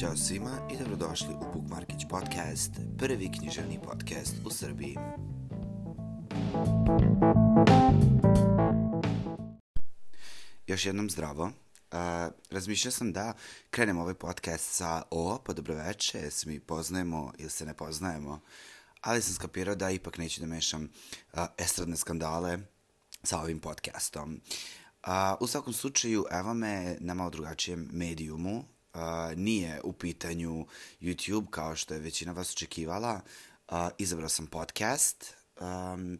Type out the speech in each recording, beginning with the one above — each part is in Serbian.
Ćao svima i dobrodošli u Book Markić podcast, prvi književni podcast u Srbiji. Još jednom zdravo. Uh, razmišljao sam da krenem ovaj podcast sa o, pa dobroveče, se mi poznajemo ili se ne poznajemo, ali sam skapirao da ipak neću da mešam uh, estradne skandale sa ovim podcastom. Uh, u svakom slučaju, evo me na malo drugačijem medijumu, uh, nije u pitanju YouTube kao što je većina vas očekivala, uh, izabrao sam podcast. Um,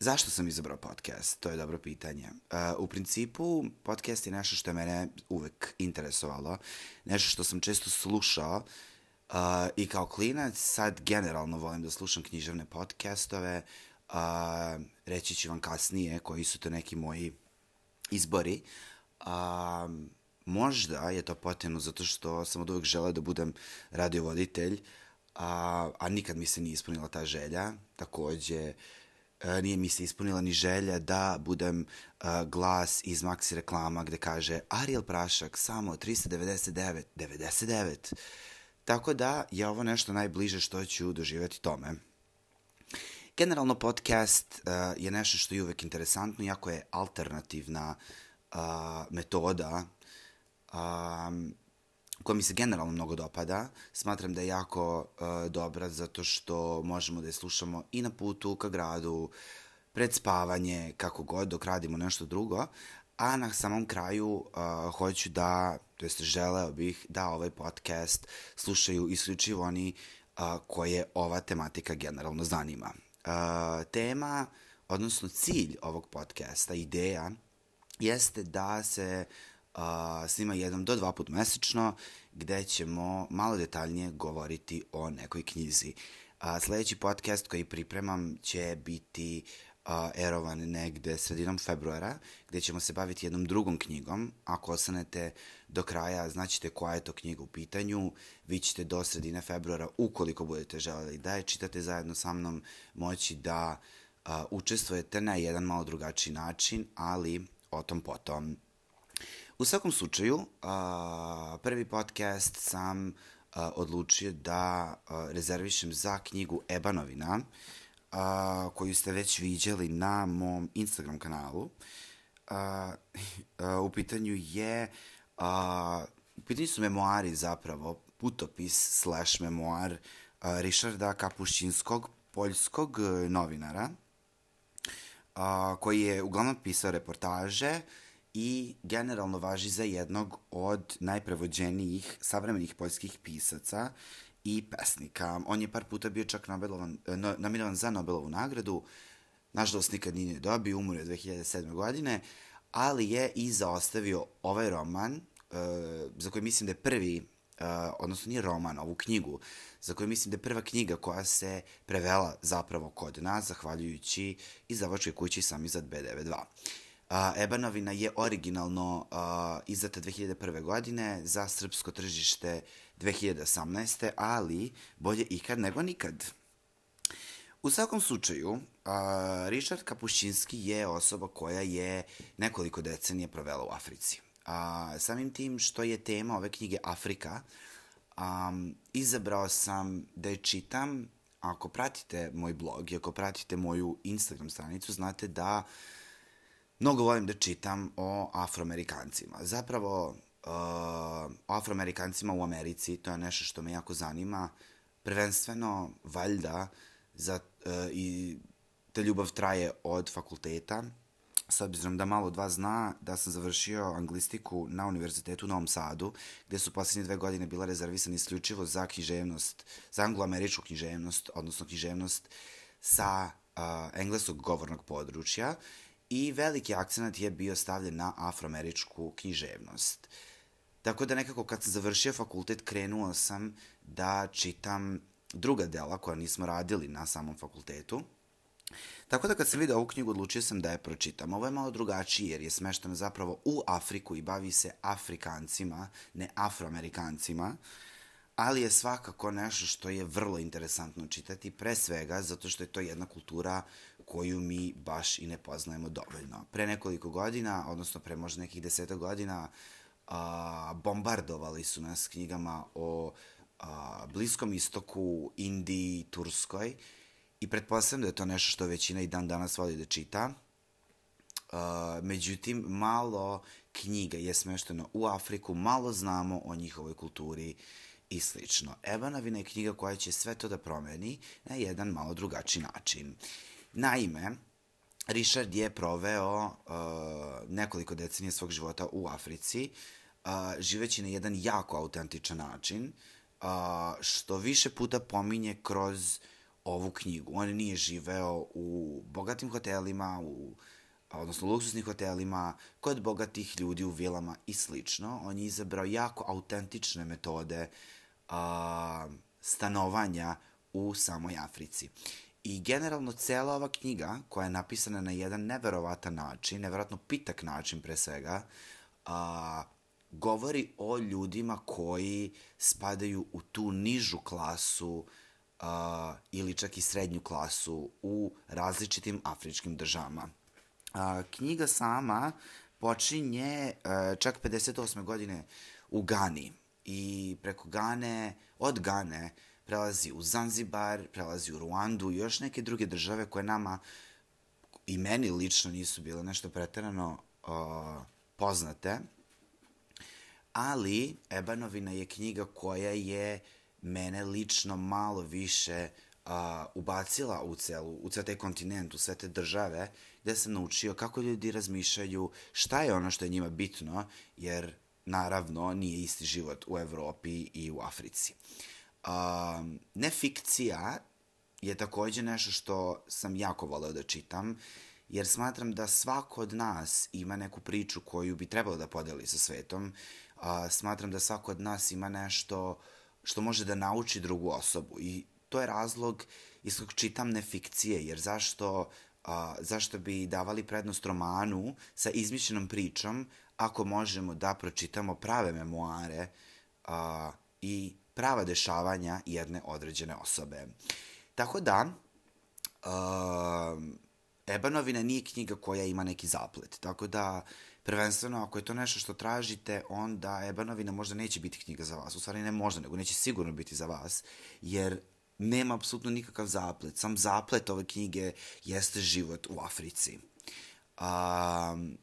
Zašto sam izabrao podcast? To je dobro pitanje. Uh, u principu, podcast je nešto što je mene uvek interesovalo, nešto što sam često slušao uh, i kao klinac, sad generalno volim da slušam književne podcastove, uh, reći ću vam kasnije koji su to neki moji izbori. Um, možda je to potrebno zato što sam od uvek želeo da budem radiovoditelj, a, a nikad mi se nije ispunila ta želja. Takođe, a, nije mi se ispunila ni želja da budem a, glas iz Maxi reklama gde kaže Ariel Prašak samo 399, 99. Tako da je ovo nešto najbliže što ću doživjeti tome. Generalno podcast uh, je nešto što je uvek interesantno, iako je alternativna uh, metoda um, koja mi se generalno mnogo dopada. Smatram da je jako uh, dobra zato što možemo da je slušamo i na putu ka gradu, pred spavanje, kako god, dok radimo nešto drugo. A na samom kraju uh, hoću da, to jest želeo bih da ovaj podcast slušaju isključivo oni uh, koje ova tematika generalno zanima. Uh, tema, odnosno cilj ovog podcasta, ideja, jeste da se uh, snima jednom do dva put mesečno, gde ćemo malo detaljnije govoriti o nekoj knjizi. Uh, sledeći podcast koji pripremam će biti uh, erovan negde sredinom februara, gde ćemo se baviti jednom drugom knjigom. Ako ostanete do kraja, znaćete koja je to knjiga u pitanju. Vi ćete do sredine februara, ukoliko budete želeli da je čitate zajedno sa mnom, moći da uh, učestvujete na jedan malo drugačiji način, ali o tom potom. U svakom slučaju, uh, prvi podcast sam odlučio da rezervišem za knjigu Ebanovina, uh, koju ste već viđali na mom Instagram kanalu. Uh, u pitanju je, uh, u pitanju su memoari zapravo, putopis slash memoar uh, Richarda Kapušinskog, poljskog novinara, uh, koji je uglavnom pisao reportaže, uh, i generalno važi za jednog od najprevođenijih savremenih poljskih pisaca i pesnika. On je par puta bio čak Nobelovan, no, nominovan za Nobelovu nagradu, nažalost nikad nije dobio, umro je 2007. godine, ali je i zaostavio ovaj roman, uh, za koji mislim da je prvi, uh, odnosno nije roman, ovu knjigu, za koju mislim da je prva knjiga koja se prevela zapravo kod nas, zahvaljujući izdavačkoj kući Samizad B92. A, Ebanovina je originalno a, izdata 2001. godine za srpsko tržište 2018. ali bolje ikad nego nikad. U svakom slučaju, uh, Richard Kapušinski je osoba koja je nekoliko decenija provela u Africi. Uh, samim tim što je tema ove knjige Afrika, um, izabrao sam da je čitam, ako pratite moj blog i ako pratite moju Instagram stranicu, znate da uh, mnogo volim da čitam o afroamerikancima. Zapravo, uh, o afroamerikancima u Americi, to je nešto što me jako zanima. Prvenstveno, valjda, za, uh, i ta ljubav traje od fakulteta, s obzirom da malo dva zna da sam završio anglistiku na Univerzitetu u Novom Sadu, gde su poslednje dve godine bila rezervisane isključivo za književnost, za angloameričku književnost, odnosno književnost sa uh, engleskog govornog područja i veliki akcent je bio stavljen na afroameričku književnost. Tako da nekako kad sam završio fakultet krenuo sam da čitam druga dela koja nismo radili na samom fakultetu. Tako da kad sam vidio ovu knjigu odlučio sam da je pročitam. Ovo je malo drugačije jer je smešteno zapravo u Afriku i bavi se Afrikancima, ne Afroamerikancima, ali je svakako nešto što je vrlo interesantno čitati, pre svega zato što je to jedna kultura koju mi baš i ne poznajemo dovoljno. Pre nekoliko godina, odnosno pre možda nekih deseta godina, a, bombardovali su nas knjigama o a, Bliskom istoku, Indiji, Turskoj i pretpostavljam da je to nešto što većina i dan danas voli da čita. Uh, međutim, malo knjiga je smešteno u Afriku, malo znamo o njihovoj kulturi i slično. Ebanavina je knjiga koja će sve to da promeni na jedan malo drugačiji način. Naime, Richard je proveo uh, nekoliko decenija svog života u Africi, uh, živeći na jedan jako autentičan način, uh, što više puta pominje kroz ovu knjigu. On nije živeo u bogatim hotelima, u odnosno luksusnim hotelima, kod bogatih ljudi u vilama i slično. On je izabrao jako autentične metode a, stanovanja u samoj Africi. I generalno cela ova knjiga, koja je napisana na jedan neverovatan način, neverovatno pitak način pre svega, a, govori o ljudima koji spadaju u tu nižu klasu a, ili čak i srednju klasu u različitim afričkim državama. A, knjiga sama počinje a, čak 58. godine u Gani i preko Gane, od Gane, prelazi u Zanzibar, prelazi u Ruandu i još neke druge države koje nama i meni lično nisu bile nešto preterano uh, poznate. Ali Ebanovina je knjiga koja je mene lično malo više uh, ubacila u celu, u ceo taj kontinent, u sve te države, gde sam naučio kako ljudi razmišljaju, šta je ono što je njima bitno, jer naravno nije isti život u Evropi i u Africi. Um, nefikcija je takođe nešto što sam jako voleo da čitam, jer smatram da svako od nas ima neku priču koju bi trebalo da podeli sa svetom. Uh, smatram da svako od nas ima nešto što može da nauči drugu osobu i to je razlog iz kog čitam nefikcije, jer zašto, uh, zašto bi davali prednost romanu sa izmišljenom pričom ako možemo da pročitamo prave memoare uh, i prava dešavanja jedne određene osobe. Tako da, uh, Ebanovina nije knjiga koja ima neki zaplet, tako da prvenstveno ako je to nešto što tražite, onda Ebanovina možda neće biti knjiga za vas, u stvari ne možda, nego neće sigurno biti za vas, jer nema apsolutno nikakav zaplet. Sam zaplet ove knjige jeste život u Africi. Um,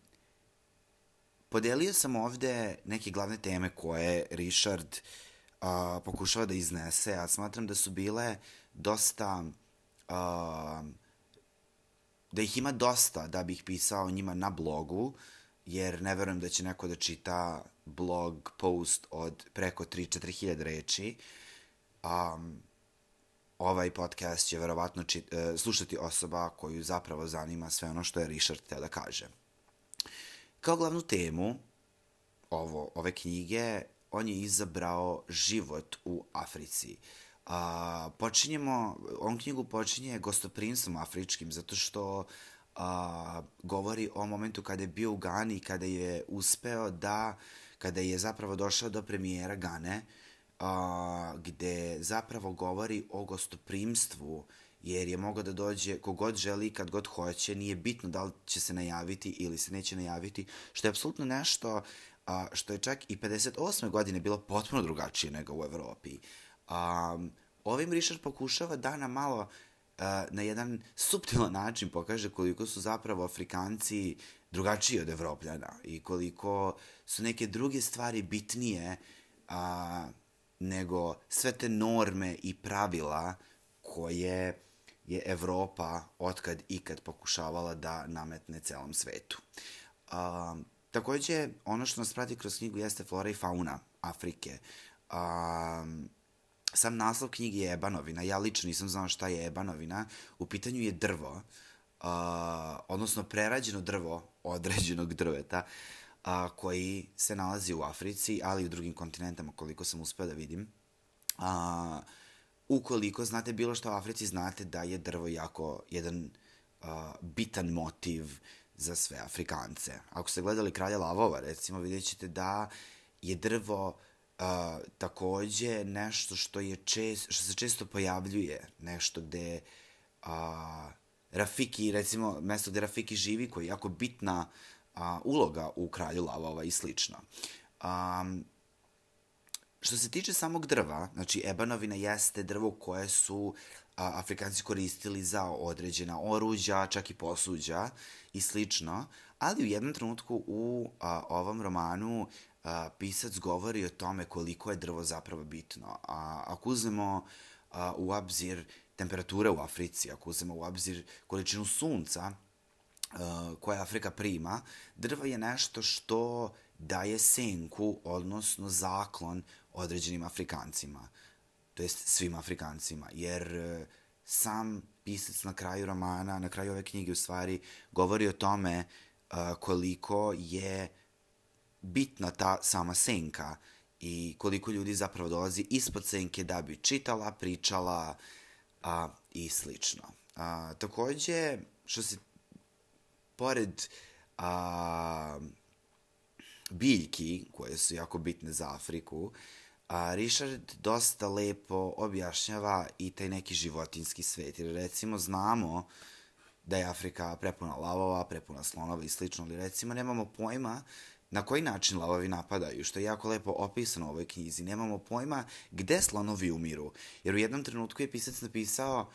podelio sam ovde neke glavne teme koje Richard a, pokušava da iznese, a smatram da su bile dosta... A, da ih ima dosta da bih pisao njima na blogu, jer ne verujem da će neko da čita blog post od preko 3-4 hiljade reči. Um, ovaj podcast će verovatno čit, uh, slušati osoba koju zapravo zanima sve ono što je Richard teo da kaže. Kao glavnu temu ovo, ove knjige, on je izabrao život u Africi. A, počinjemo, on knjigu počinje gostoprinstvom afričkim, zato što a, govori o momentu kada je bio u Gani, kada je uspeo da, kada je zapravo došao do premijera Gane, a, gde zapravo govori o gostoprimstvu, jer je mogao da dođe kogod želi, kad god hoće, nije bitno da li će se najaviti ili se neće najaviti, što je apsolutno nešto a, što je čak i 58. godine bilo potpuno drugačije nego u Evropi. A, ovim Richard pokušava da nam malo a, na jedan subtilan način pokaže koliko su zapravo Afrikanci drugačiji od Evropljana i koliko su neke druge stvari bitnije a, nego sve te norme i pravila koje je Evropa otkad ikad pokušavala da nametne celom svetu. Um, takođe, ono što nas prati kroz knjigu jeste flora i fauna Afrike. Um, sam naslov knjige je Ebanovina. Ja lično nisam znao šta je Ebanovina. U pitanju je drvo, uh, odnosno prerađeno drvo određenog drveta, uh, koji se nalazi u Africi, ali i u drugim kontinentama, koliko sam uspeo da vidim. Uh, ukoliko znate bilo što o Africi, znate da je drvo jako jedan uh, bitan motiv za sve Afrikance. Ako ste gledali Kralja lavova, recimo, vidjet ćete da je drvo uh, takođe nešto što, je čest, što se često pojavljuje, nešto gde uh, Rafiki, recimo, mesto gde Rafiki živi, koji je jako bitna uh, uloga u Kralju lavova i slično. Um, što se tiče samog drva, znači ebanovina jeste drvo koje su a, Afrikanci koristili za određena oruđa, čak i posuđa i slično, ali u jednom trenutku u a, ovom romanu a, pisac govori o tome koliko je drvo zapravo bitno. A, ako uzmemo a, u obzir temperature u Africi, ako uzmemo u obzir količinu sunca a, koje Afrika prima, drvo je nešto što daje senku, odnosno zaklon određenim Afrikancima, to jest svim Afrikancima, jer e, sam pisac na kraju romana, na kraju ove knjige u stvari, govori o tome uh, koliko je bitna ta sama senka i koliko ljudi zapravo dolazi ispod senke da bi čitala, pričala a, i slično. A, takođe, što se pored a, biljki, koje su jako bitne za Afriku, a, Richard dosta lepo objašnjava i taj neki životinski svet. Jer recimo znamo da je Afrika prepuna lavova, prepuna slonova i slično, ali recimo nemamo pojma na koji način lavovi napadaju, što je jako lepo opisano u ovoj knjizi. Nemamo pojma gde slonovi umiru, jer u jednom trenutku je pisac napisao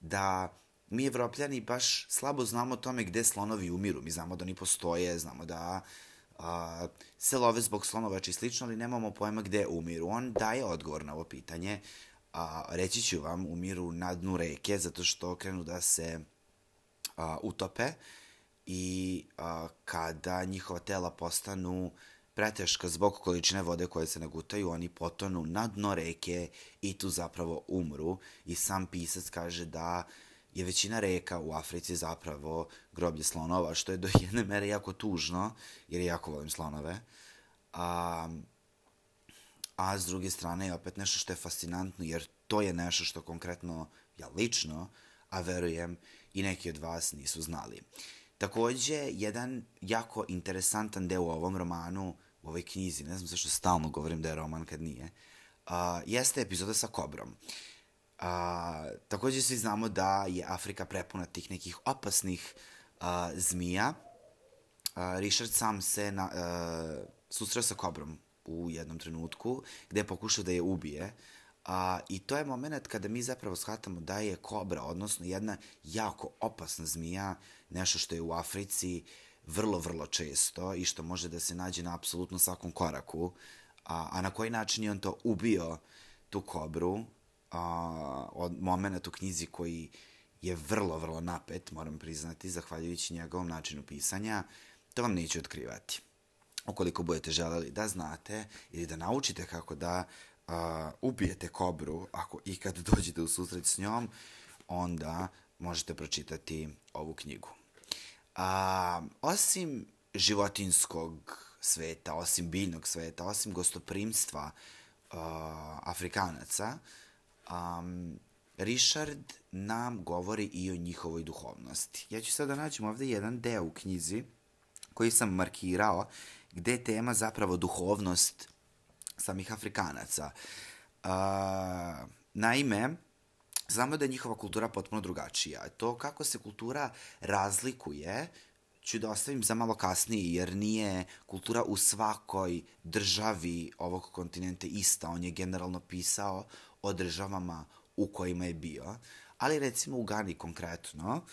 da mi evropljani baš slabo znamo o tome gde slonovi umiru. Mi znamo da oni postoje, znamo da a, se love zbog slonovača i slično, ali nemamo pojma gde umiru. On daje odgovor na ovo pitanje, a, reći ću vam, umiru na dnu reke, zato što krenu da se a, utope i a, kada njihova tela postanu preteška zbog količine vode koje se nagutaju, oni potonu na dno reke i tu zapravo umru. I sam pisac kaže da je većina reka u Africi zapravo groblje slonova, što je do jedne mere jako tužno, jer jako volim slonove. A, a s druge strane je opet nešto što je fascinantno, jer to je nešto što konkretno ja lično, a verujem i neki od vas nisu znali. Takođe, jedan jako interesantan deo u ovom romanu, u ovoj knjizi, ne znam zašto stalno govorim da je roman kad nije, a, jeste epizoda sa kobrom. A, takođe svi znamo da je Afrika prepuna tih nekih opasnih a, zmija. A, Richard sam se na, a, susreo sa kobrom u jednom trenutku, gde je pokušao da je ubije. A, I to je moment kada mi zapravo shvatamo da je kobra, odnosno jedna jako opasna zmija, nešto što je u Africi vrlo, vrlo često i što može da se nađe na apsolutno svakom koraku. A, a na koji način je on to ubio tu kobru, a, od momenta u knjizi koji je vrlo, vrlo napet, moram priznati, zahvaljujući njegovom načinu pisanja, to vam neću otkrivati. Ukoliko budete želeli da znate ili da naučite kako da a, ubijete kobru, ako ikad dođete u susret s njom, onda možete pročitati ovu knjigu. A, osim životinskog sveta, osim biljnog sveta, osim gostoprimstva a, Afrikanaca, um, Richard nam govori i o njihovoj duhovnosti. Ja ću sada naći ovde jedan deo u knjizi koji sam markirao, gde je tema zapravo duhovnost samih Afrikanaca. Uh, naime, znamo da je njihova kultura potpuno drugačija. To kako se kultura razlikuje ću da ostavim za malo kasnije, jer nije kultura u svakoj državi ovog kontinenta ista. On je generalno pisao o državama u kojima je bio, ali recimo u Gani konkretno,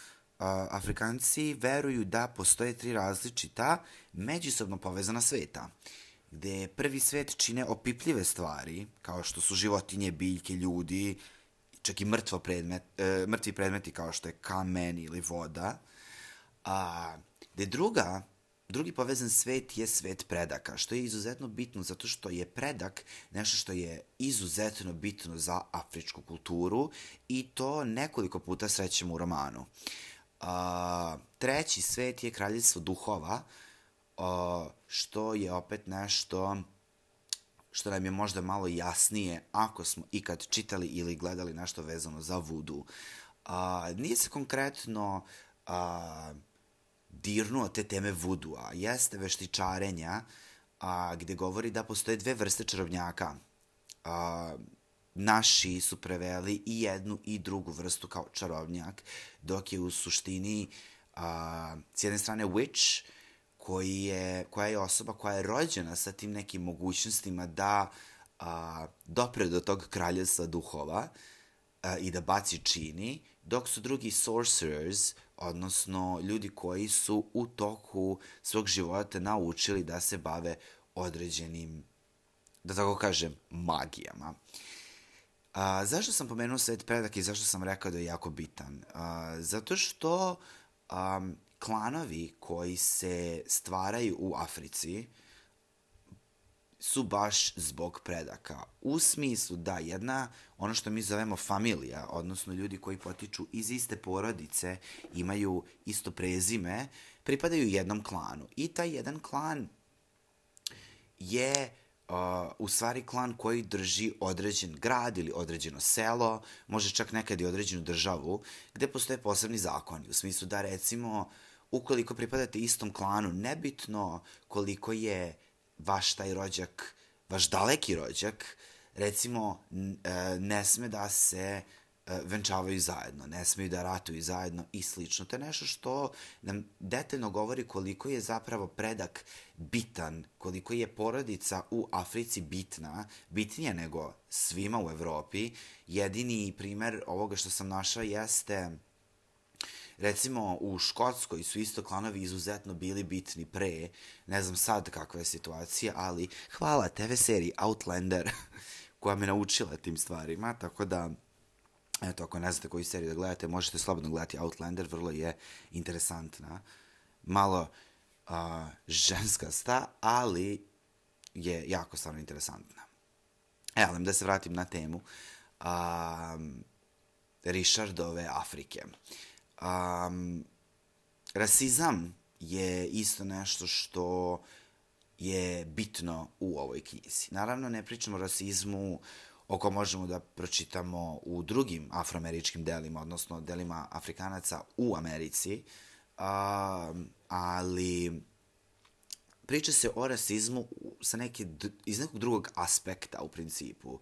Afrikanci veruju da postoje tri različita međusobno povezana sveta, gde prvi svet čine opipljive stvari, kao što su životinje, biljke, ljudi, čak i mrtvo predmet, e, mrtvi predmeti kao što je kamen ili voda, a, gde druga Drugi povezan svet je svet predaka, što je izuzetno bitno zato što je predak nešto što je izuzetno bitno za afričku kulturu i to nekoliko puta srećemo u romanu. A, treći svet je kraljevstvo duhova, a, što je opet nešto što nam je možda malo jasnije ako smo ikad čitali ili gledali nešto vezano za vudu. A, nije se konkretno a, dirnuo te teme vudua, jeste veštičarenja, a, gde govori da postoje dve vrste čarobnjaka. A, naši su preveli i jednu i drugu vrstu kao čarobnjak, dok je u suštini a, s jedne strane witch, koji je, koja je osoba koja je rođena sa tim nekim mogućnostima da a, dopre do tog kraljevstva duhova a, i da baci čini, dok su drugi sorcerers, odnosno ljudi koji su u toku svog života naučili da se bave određenim, da tako kažem, magijama. A, zašto sam pomenuo svet predak i zašto sam rekao da je jako bitan? A, zato što um, klanovi koji se stvaraju u Africi su baš zbog predaka. U smislu da jedna, ono što mi zovemo familija, odnosno ljudi koji potiču iz iste porodice, imaju isto prezime, pripadaju jednom klanu. I taj jedan klan je uh, u stvari klan koji drži određen grad ili određeno selo, može čak nekad i određenu državu, gde postoje posebni zakoni. U smislu da recimo, ukoliko pripadate istom klanu, nebitno koliko je vaš taj rođak, vaš daleki rođak, recimo, e, ne sme da se e, venčavaju zajedno, ne smeju da ratuju zajedno i slično. To je nešto što nam detaljno govori koliko je zapravo predak bitan, koliko je porodica u Africi bitna, bitnija nego svima u Evropi. Jedini primer ovoga što sam našao jeste recimo u Škotskoj su isto klanovi izuzetno bili bitni pre, ne znam sad kakva je situacija, ali hvala TV seriji Outlander koja me naučila tim stvarima, tako da eto, ako ne znate koju seriju da gledate, možete slobodno gledati Outlander, vrlo je interesantna. Malo uh, ženska sta, ali je jako stvarno interesantna. E, ali da se vratim na temu um, Richardove Afrike. Uh, Um, rasizam je isto nešto što je bitno u ovoj knjizi. Naravno, ne pričamo o rasizmu oko možemo da pročitamo u drugim afroameričkim delima, odnosno delima Afrikanaca u Americi, um, ali priča se o rasizmu sa neke, iz nekog drugog aspekta u principu.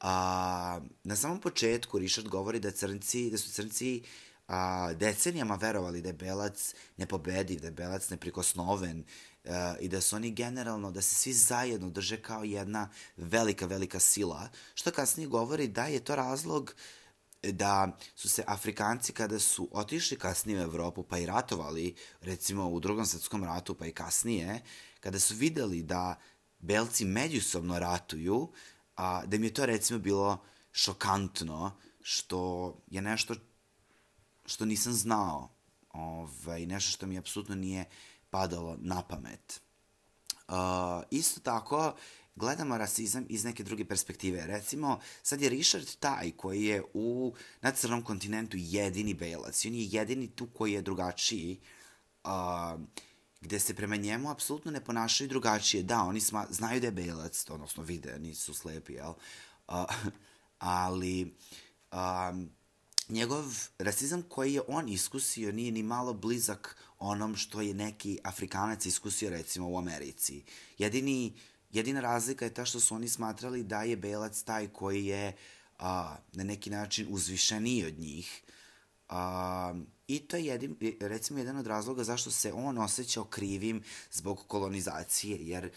A, na samom početku Richard govori da crnci, da su crnci uh, a, decenijama verovali da je Belac nepobediv, da je Belac neprikosnoven a, i da su oni generalno, da se svi zajedno drže kao jedna velika, velika sila, što kasnije govori da je to razlog da su se Afrikanci kada su otišli kasnije u Evropu pa i ratovali, recimo u drugom svetskom ratu pa i kasnije, kada su videli da Belci međusobno ratuju, a, da im je to recimo bilo šokantno, što je nešto što nisam znao, ovaj, nešto što mi apsolutno nije padalo na pamet. Uh, isto tako, gledamo rasizam iz neke druge perspektive. Recimo, sad je Richard taj koji je u, na crnom kontinentu jedini belac i on je jedini tu koji je drugačiji, uh, gde se prema njemu apsolutno ne ponašaju drugačije. Da, oni sma, znaju da je belac, odnosno vide, nisu slepi, jel? Uh, ali um, njegov rasizam koji je on iskusio nije ni malo blizak onom što je neki Afrikanac iskusio recimo u Americi. Jedini, jedina razlika je ta što su oni smatrali da je belac taj koji je a, na neki način uzvišeniji od njih. A, I to je jedin, recimo jedan od razloga zašto se on osjećao krivim zbog kolonizacije, jer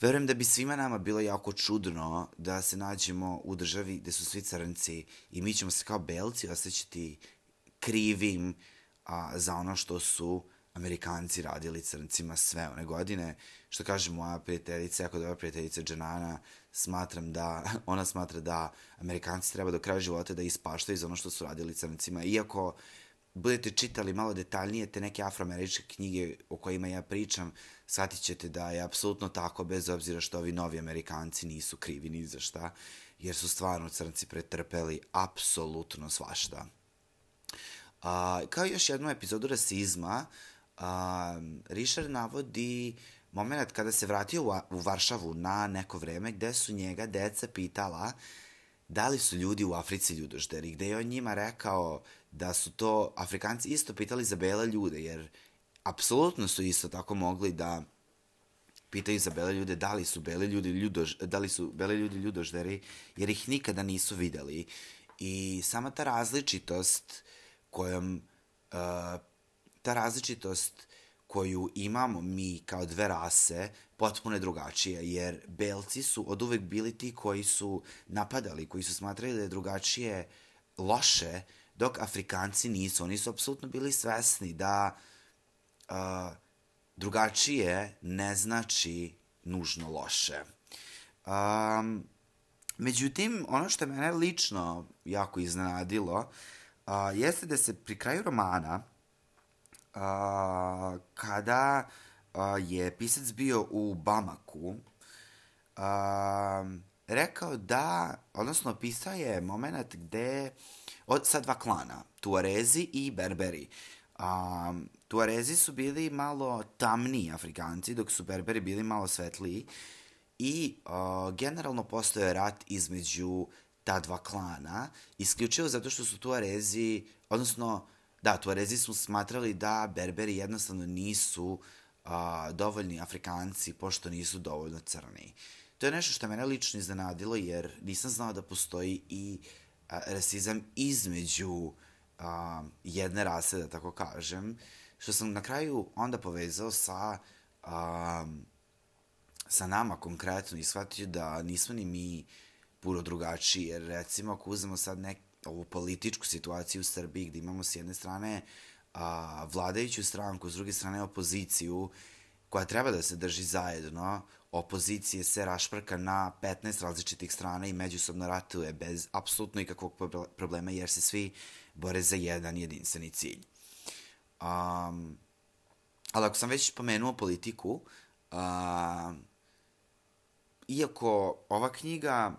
Verujem da bi svima nama bilo jako čudno da se nađemo u državi gde su svi crnci i mi ćemo se kao belci osjećati krivim a, za ono što su Amerikanci radili crncima sve one godine. Što kaže moja prijateljica, jako dobra prijateljica Džanana, smatram da, ona smatra da Amerikanci treba do kraja života da ispaštaju za ono što su radili crncima. Iako budete čitali malo detaljnije te neke afroameričke knjige o kojima ja pričam, shvatit ćete da je apsolutno tako, bez obzira što ovi novi Amerikanci nisu krivi ni za šta, jer su stvarno crnci pretrpeli apsolutno svašta. A, kao još jednu epizodu rasizma, a, Richard navodi moment kada se vratio u, u Varšavu na neko vreme gde su njega deca pitala da li su ljudi u Africi ljudožderi, gde je on njima rekao da su to Afrikanci isto pitali za bele ljude, jer apsolutno su isto tako mogli da pitaju za bele ljude da li su bele ljudi ljudož, da li su bele ljudi ljudožderi, jer ih nikada nisu videli. I sama ta različitost kojom uh, ta različitost koju imamo mi kao dve rase potpuno je drugačija, jer belci su od uvek bili ti koji su napadali, koji su smatrali da je drugačije loše, dok Afrikanci nisu. Oni su apsolutno bili svesni da uh, drugačije ne znači nužno loše. Um, međutim, ono što je mene lično jako iznenadilo uh, jeste da se pri kraju romana uh, kada uh, je pisac bio u Bamaku uh, rekao da, odnosno pisao je moment gde od sa dva klana, Tuarezi i Berberi. Um, Tuarezi su bili malo tamniji Afrikanci, dok su Berberi bili malo svetliji i uh, generalno postoje rat između ta dva klana, isključivo zato što su Tuarezi, odnosno, da, Tuarezi su smatrali da Berberi jednostavno nisu uh, dovoljni Afrikanci, pošto nisu dovoljno crni. To je nešto što mene lično iznenadilo, jer nisam znao da postoji i uh, rasizam između uh, jedne rase, da tako kažem, što sam na kraju onda povezao sa um, sa nama konkretno i shvatio da nismo ni mi puno drugačiji, jer recimo ako uzmemo sad nek, ovu političku situaciju u Srbiji gde imamo s jedne strane a, vladajuću stranku, s druge strane opoziciju, koja treba da se drži zajedno, opozicije se rašprka na 15 različitih strana i međusobno ratuje bez apsolutno ikakvog problema, jer se svi bore za jedan jedinstveni cilj. Um, ali ako sam već pomenuo politiku, um, iako ova knjiga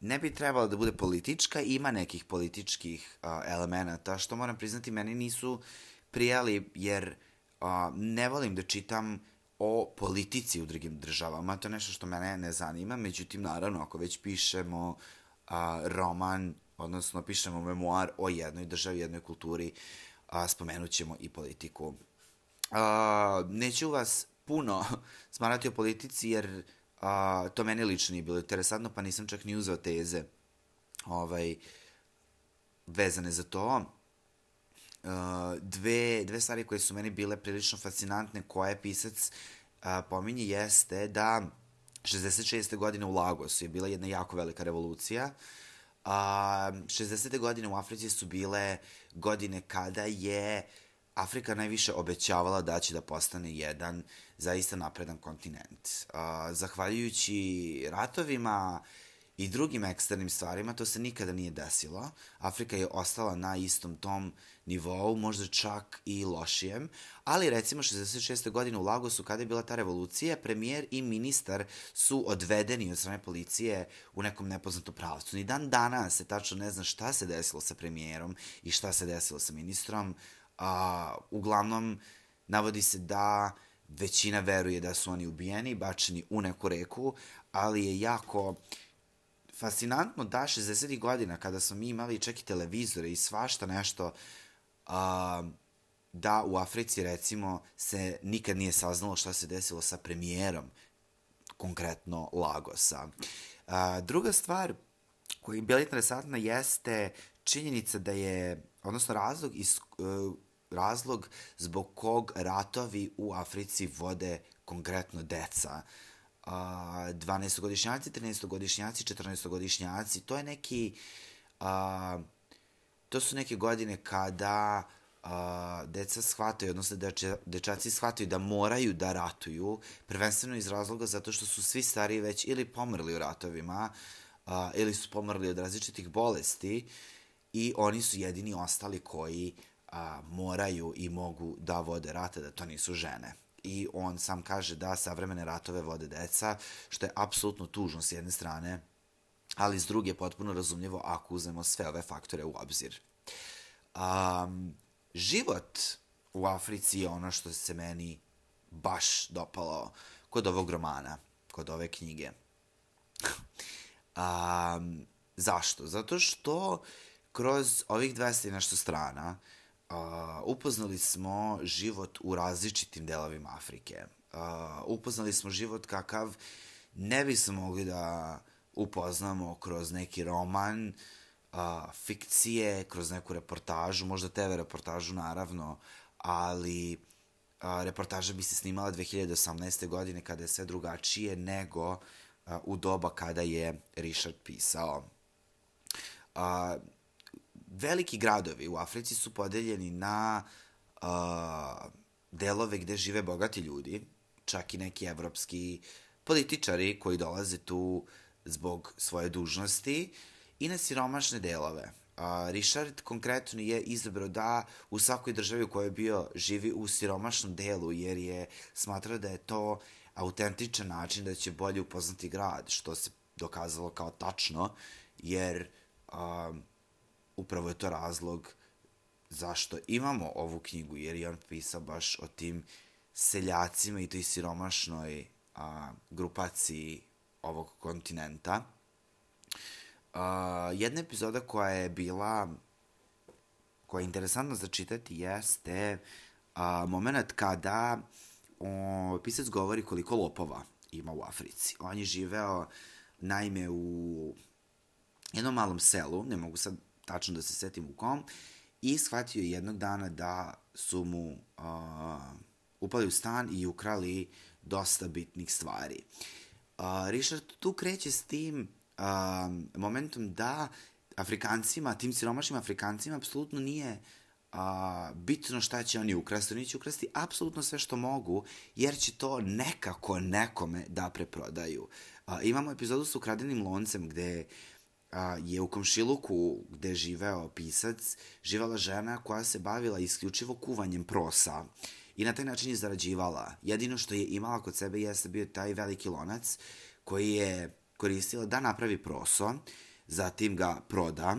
ne bi trebala da bude politička, ima nekih političkih uh, elemenata, što moram priznati, meni nisu prijali, jer uh, ne volim da čitam o politici u drugim državama, to je nešto što mene ne zanima, međutim, naravno, ako već pišemo uh, roman, odnosno pišemo memoar o jednoj državi, jednoj kulturi, uh, spomenut ćemo i politiku. Uh, neću vas puno smarati o politici, jer A, to meni lično nije bilo interesantno, pa nisam čak ni uzeo teze ovaj, vezane za to. Uh, dve, dve stvari koje su meni bile prilično fascinantne, koje je pisac uh, pominje, jeste da 66. godine u Lagosu je bila jedna jako velika revolucija. Uh, 60. godine u Africi su bile godine kada je Afrika najviše obećavala da će da postane jedan zaista napredan kontinent. Uh, zahvaljujući ratovima i drugim eksternim stvarima, to se nikada nije desilo. Afrika je ostala na istom tom nivou, možda čak i lošijem, ali recimo 66. godine u Lagosu, kada je bila ta revolucija, premijer i ministar su odvedeni od strane policije u nekom nepoznatom pravcu. Ni dan dana se tačno ne zna šta se desilo sa premijerom i šta se desilo sa ministrom. A, uglavnom, navodi se da većina veruje da su oni ubijeni, bačeni u neku reku, ali je jako fascinantno da 60. godina kada smo mi imali čak i televizore i svašta nešto, a, da u Africi recimo se nikad nije saznalo šta se desilo sa premijerom, konkretno Lagosa. A, druga stvar koja je bila interesantna jeste činjenica da je, odnosno razlog iz, razlog zbog kog ratovi u Africi vode konkretno deca. Uh, 12-godišnjaci, 13-godišnjaci, 14-godišnjaci, to je neki... Uh, to su neke godine kada uh, deca shvataju, odnosno deče, dečaci shvataju da moraju da ratuju, prvenstveno iz razloga zato što su svi stariji već ili pomrli u ratovima, uh, ili su pomrli od različitih bolesti i oni su jedini ostali koji a, moraju i mogu da vode rate, da to nisu žene. I on sam kaže da savremene ratove vode deca, što je apsolutno tužno s jedne strane, ali s druge potpuno razumljivo ako uzmemo sve ove faktore u obzir. Um, život u Africi je ono što se meni baš dopalo kod ovog romana, kod ove knjige. um, zašto? Zato što kroz ovih 200 i nešto strana Uh, upoznali smo život u različitim delovima Afrike. Uh, upoznali smo život kakav ne bismo mogli da upoznamo kroz neki roman, uh, fikcije, kroz neku reportažu, možda TV reportažu naravno, ali a, reportaža bi se snimala 2018. godine kada je sve drugačije nego a, u doba kada je Richard pisao. A, veliki gradovi u Africi su podeljeni na a, delove gde žive bogati ljudi, čak i neki evropski političari koji dolaze tu zbog svoje dužnosti i na siromašne delove. A, Richard konkretno je izabrao da u svakoj državi u kojoj je bio živi u siromašnom delu, jer je smatrao da je to autentičan način da će bolje upoznati grad, što se dokazalo kao tačno, jer a, upravo je to razlog zašto imamo ovu knjigu, jer je on pisao baš o tim seljacima i toj siromašnoj a, grupaciji ovog kontinenta. A, jedna epizoda koja je bila koja je interesantna za čitati jeste a, moment kada o, pisac govori koliko lopova ima u Africi. On je živeo naime u jednom malom selu, ne mogu sad tačno da se setim u kom, i shvatio je jednog dana da su mu a, upali u stan i ukrali dosta bitnih stvari. Uh, Richard tu kreće s tim uh, momentom da Afrikancima, tim siromašnim Afrikancima, apsolutno nije a, bitno šta će oni ukrasti. Oni će ukrasti apsolutno sve što mogu, jer će to nekako nekome da preprodaju. A, imamo epizodu sa ukradenim loncem gde a, je u komšiluku gde je živeo pisac, živala žena koja se bavila isključivo kuvanjem prosa i na taj način je zarađivala. Jedino što je imala kod sebe jeste bio taj veliki lonac koji je koristila da napravi proso, zatim ga proda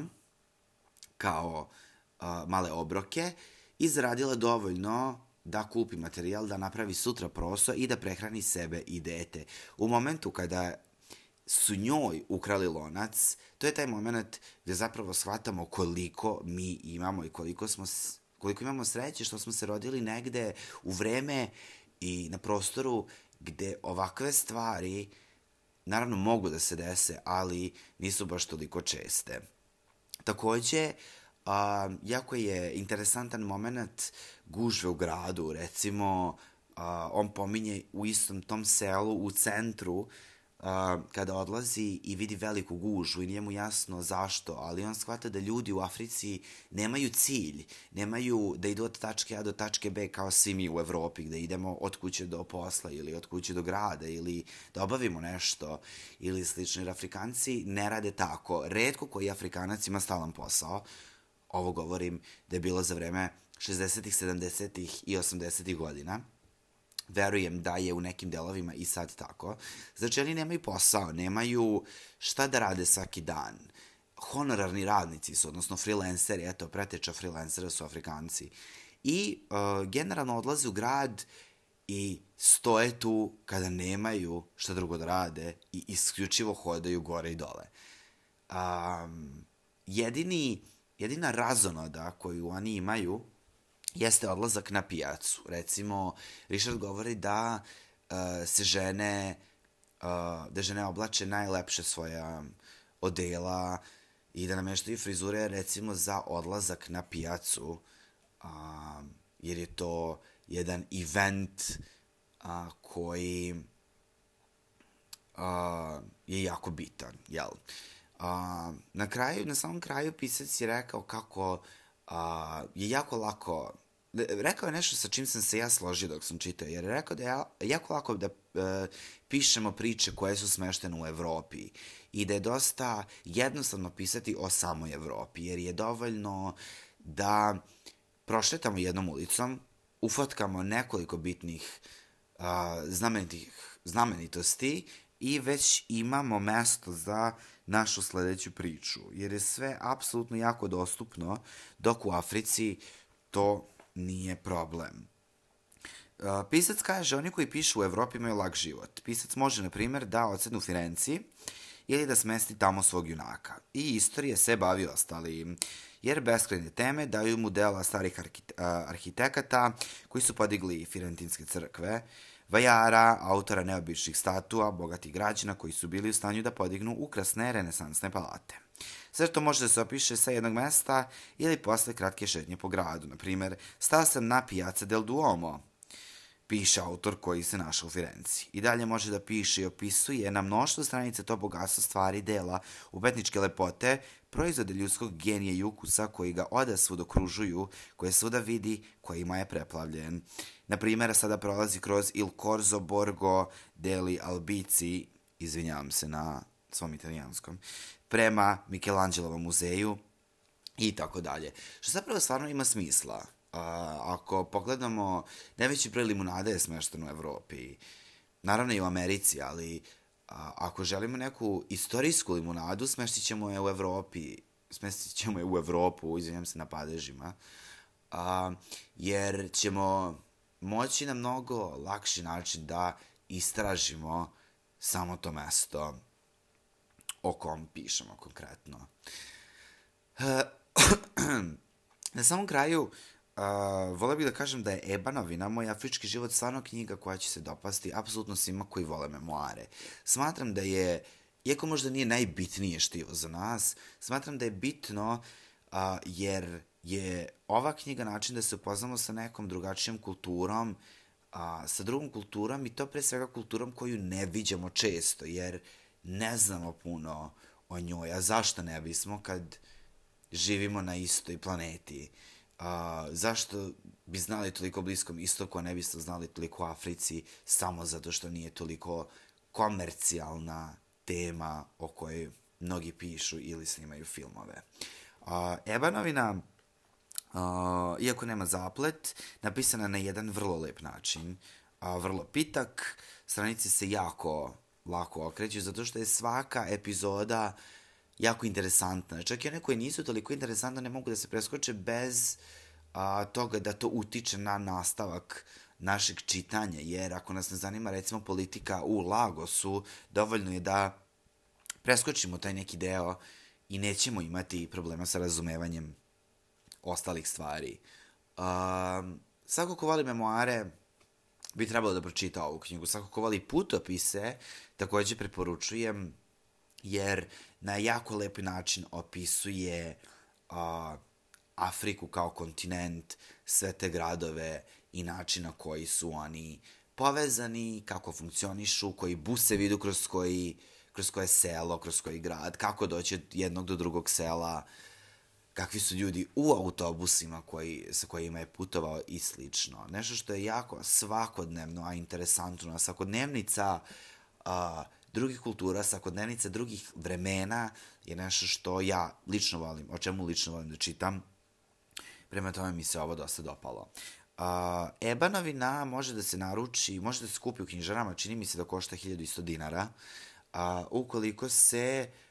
kao uh, male obroke i zaradila dovoljno da kupi materijal, da napravi sutra proso i da prehrani sebe i dete. U momentu kada su njoj ukrali lonac, to je taj moment gde zapravo shvatamo koliko mi imamo i koliko smo koliko imamo sreće što smo se rodili negde u vreme i na prostoru gde ovakve stvari naravno mogu da se dese, ali nisu baš toliko česte. Takođe, a, jako je interesantan moment gužve u gradu, recimo, a, on pominje u istom tom selu, u centru, kada odlazi i vidi veliku gužu i nije mu jasno zašto, ali on shvata da ljudi u Africi nemaju cilj, nemaju da idu od tačke A do tačke B kao svi mi u Evropi, gde idemo od kuće do posla ili od kuće do grada ili da obavimo nešto ili slično. Jer Afrikanci ne rade tako. Redko koji Afrikanac ima stalan posao. Ovo govorim da je bilo za vreme 60-ih, 70-ih i 80-ih godina verujem da je u nekim delovima i sad tako. Znači, oni nemaju posao, nemaju šta da rade svaki dan. Honorarni radnici su, odnosno freelanceri, eto, preteča freelancera su Afrikanci. I uh, generalno odlaze u grad i stoje tu kada nemaju šta drugo da rade i isključivo hodaju gore i dole. Um, jedini, jedina razonoda koju oni imaju jeste odlazak na pijacu. Recimo, Richard govori da uh, se žene, uh, da žene oblače najlepše svoja odela i da nameštaju frizure recimo za odlazak na pijacu, uh, jer je to jedan event uh, koji uh, je jako bitan, jel? Uh, na kraju, na samom kraju pisac je rekao kako uh, je jako lako rekao je nešto sa čim sam se ja složio dok sam čitao, jer je rekao da je jako lako da e, pišemo priče koje su smeštene u Evropi i da je dosta jednostavno pisati o samoj Evropi, jer je dovoljno da prošetamo jednom ulicom, ufotkamo nekoliko bitnih a, znamenitih, znamenitosti i već imamo mesto za našu sledeću priču, jer je sve apsolutno jako dostupno, dok u Africi to nije problem. Uh, pisac kaže, oni koji pišu u Evropi imaju lag život. Pisac može, na primjer, da odsednu u Firenci ili da smesti tamo svog junaka. I istorije se bavi ostali, jer beskrajne teme daju mu dela starih arhitekata koji su podigli Firentinske crkve, vajara, autora neobičnih statua, bogatih građana koji su bili u stanju da podignu ukrasne renesansne palate. Sve to može da se opiše sa jednog mesta ili posle kratke šetnje po gradu. Na primer, stao sam na Piazza del Duomo. piše autor koji se našao u Firenci. I dalje može da piše i opisuje na mnoštvo stranice to bogatstvo stvari, dela, umetničke lepote, proizvode ljudskog genija i ukusa koji ga oda svud okružuju, koje svuda vidi, kojima je preplavljen. Na primjer, sada prolazi kroz Il Corso Borgo deli Albici, izvinjavam se na svom italijanskom, prema Michelangelovom muzeju i tako dalje. Što zapravo stvarno ima smisla. Uh, ako pogledamo, najveći broj limunade je smešten u Evropi, naravno i u Americi, ali a, ako želimo neku istorijsku limunadu, smeštit ćemo je u Evropi, smestit ćemo je u Evropu, izvinjam se na padežima, a, jer ćemo moći na mnogo lakši način da istražimo samo to mesto o kom pišemo konkretno. na samom kraju, Uh, vole bih da kažem da je Ebanovina, moj afrički život, stvarno knjiga koja će se dopasti apsolutno svima koji vole memoare. Smatram da je, iako možda nije najbitnije štivo za nas, smatram da je bitno uh, jer je ova knjiga način da se upoznamo sa nekom drugačijom kulturom, a, sa drugom kulturom i to pre svega kulturom koju ne viđamo često, jer ne znamo puno o njoj. A zašto ne bismo kad živimo na istoj planeti? A, zašto bi znali toliko bliskom istoku, a ne biste znali toliko o Africi samo zato što nije toliko komercijalna tema o kojoj mnogi pišu ili snimaju filmove. A, Ebanovina Uh, iako nema zaplet, napisana na jedan vrlo lep način, uh, vrlo pitak, stranice se jako lako okreću, zato što je svaka epizoda jako interesantna. Čak i one koje nisu toliko interesantne ne mogu da se preskoče bez a, toga da to utiče na nastavak našeg čitanja, jer ako nas ne zanima recimo politika u Lagosu, dovoljno je da preskočimo taj neki deo i nećemo imati problema sa razumevanjem ostalih stvari. Um, svako ko voli memoare bi trebalo da pročita ovu knjigu. Svako ko voli putopise takođe preporučujem jer na jako lep način opisuje uh, Afriku kao kontinent, sve te gradove i način na koji su oni povezani, kako funkcionišu, koji buse vidu kroz koji kroz koje selo, kroz koji grad, kako doći od jednog do drugog sela, uh, kakvi su ljudi u autobusima koji, sa kojima je putovao i slično. Nešto što je jako svakodnevno, a interesantno, svakodnevnica a, drugih kultura, svakodnevnica drugih vremena je nešto što ja lično volim, o čemu lično volim da čitam. Prema tome mi se ovo dosta dopalo. Uh, Ebanovina može da se naruči, može da se kupi u knjižarama, čini mi se da košta 1100 dinara. Uh, ukoliko se uh,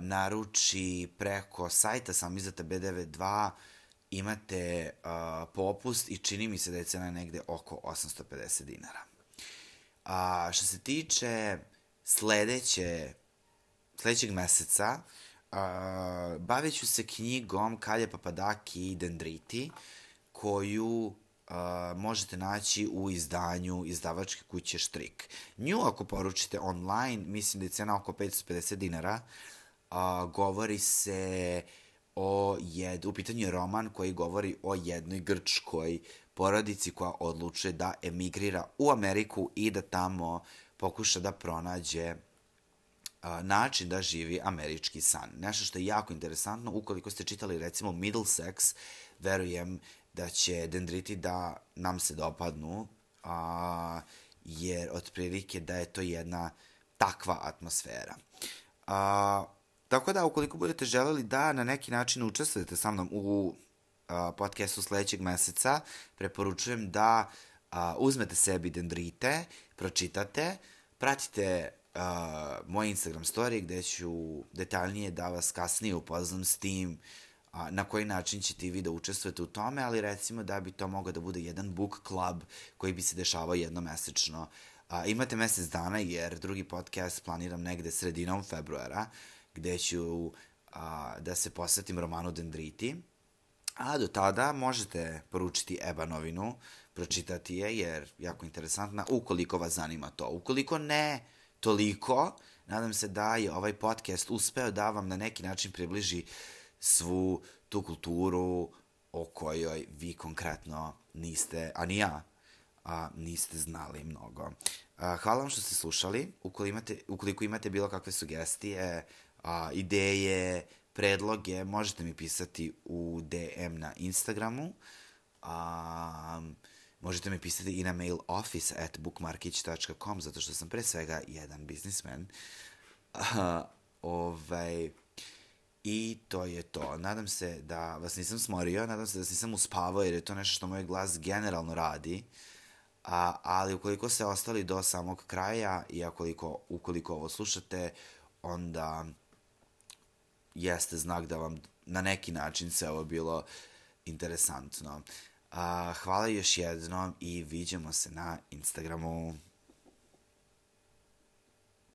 naruči preko sajta samizata B92 imate uh, popust i čini mi se da je cena negde oko 850 dinara. A, što se tiče sledeće, sledećeg meseca, uh, bavit ću se knjigom Kalje Papadaki i Dendriti, koju možete naći u izdanju izdavačke kuće Štrik. Nju ako poručite online, mislim da je cena oko 550 dinara, uh, govori se o jed, u pitanju je roman koji govori o jednoj grčkoj porodici koja odlučuje da emigrira u Ameriku i da tamo pokuša da pronađe način da živi američki san. Nešto što je jako interesantno, ukoliko ste čitali recimo Middlesex, verujem da će dendriti da nam se dopadnu, a, jer otprilike da je to jedna takva atmosfera. A, tako da, ukoliko budete želeli da na neki način učestvujete sa mnom u a, podcastu sledećeg meseca, preporučujem da a, uzmete sebi dendrite, pročitate, pratite uh, moj Instagram story gde ću detaljnije da vas kasnije upoznam s tim a, na koji način ćete i vi da učestvujete u tome, ali recimo da bi to mogao da bude jedan book club koji bi se dešavao jednomesečno. A, imate mesec dana jer drugi podcast planiram negde sredinom februara gde ću a, da se posvetim romanu Dendriti. A do tada možete poručiti Eba novinu, pročitati je jer jako interesantna ukoliko vas zanima to. Ukoliko ne toliko, nadam se da je ovaj podcast uspeo da vam na neki način približi uh, svu tu kulturu o kojoj vi konkretno niste, a ni ja, a niste znali mnogo. A, hvala vam što ste slušali. Ukoliko imate, ukoliko imate bilo kakve sugestije, a, ideje, predloge, možete mi pisati u DM na Instagramu. A, možete mi pisati i na mail office at bookmarkić.com zato što sam pre svega jedan biznismen. A, ovaj, I to je to. Nadam se da vas nisam smorio, nadam se da vas nisam uspavao jer je to nešto što moj glas generalno radi. A, ali ukoliko ste ostali do samog kraja i ukoliko, ukoliko ovo slušate, onda jeste znak da vam na neki način se ovo bilo interesantno. A, hvala još jednom i vidimo se na Instagramu.